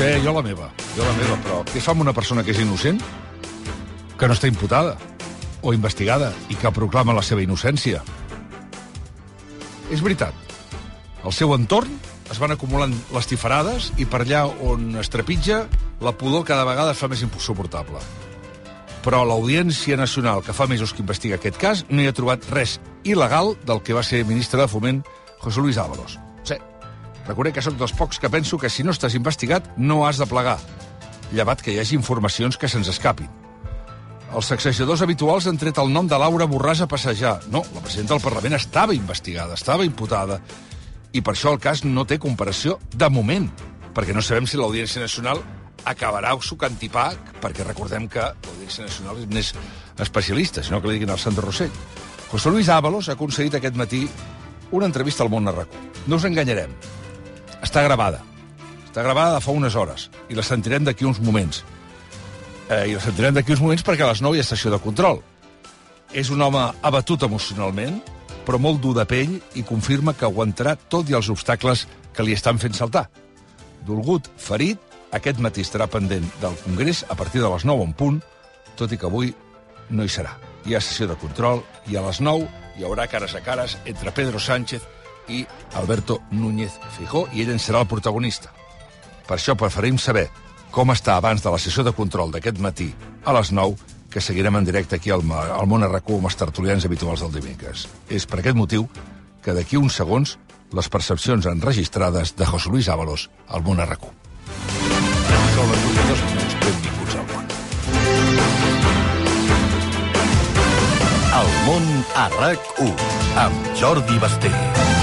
Sé, jo la meva. Jo la meva, però què fa amb una persona que és innocent? Que no està imputada o investigada i que proclama la seva innocència. És veritat, al seu entorn es van acumulant les tifarades i per allà on es trepitja, la pudor cada vegada es fa més insuportable. Però l'Audiència Nacional, que fa mesos que investiga aquest cas, no hi ha trobat res il·legal del que va ser ministre de Foment José Luis Ábalos. Reconec que sóc dels pocs que penso que si no estàs investigat no has de plegar, llevat que hi hagi informacions que se'ns escapin. Els sacsejadors habituals han tret el nom de Laura Borràs a passejar. No, la presidenta del Parlament estava investigada, estava imputada, i per això el cas no té comparació de moment, perquè no sabem si l'Audiència Nacional acabarà sucant tipac, perquè recordem que l'Audiència Nacional és més especialista, no que li diguin al Sant Rossell. José Luis Ábalos ha aconseguit aquest matí una entrevista al Món Narracó. No us enganyarem. Està gravada. Està gravada de fa unes hores i la sentirem d'aquí uns moments. Eh, I la sentirem d'aquí uns moments perquè a les 9 hi ha sessió de control. És un home abatut emocionalment, però molt dur de pell i confirma que aguantarà tot i els obstacles que li estan fent saltar. Dolgut, ferit, aquest matí estarà pendent del Congrés a partir de les 9 en punt, tot i que avui no hi serà. Hi ha sessió de control i a les 9 hi haurà cares a cares entre Pedro Sánchez i Alberto Núñez Fijó i ell en serà el protagonista. Per això preferim saber com està abans de la sessió de control d'aquest matí a les 9 que seguirem en directe aquí al, al món arracó amb els tertulians habituals del dimecres. És per aquest motiu que d'aquí uns segons les percepcions enregistrades de José Luis Ábalos al món arracó. Són les 8 dos minuts. Benvinguts al món. El món a RAC1 amb Jordi Basté.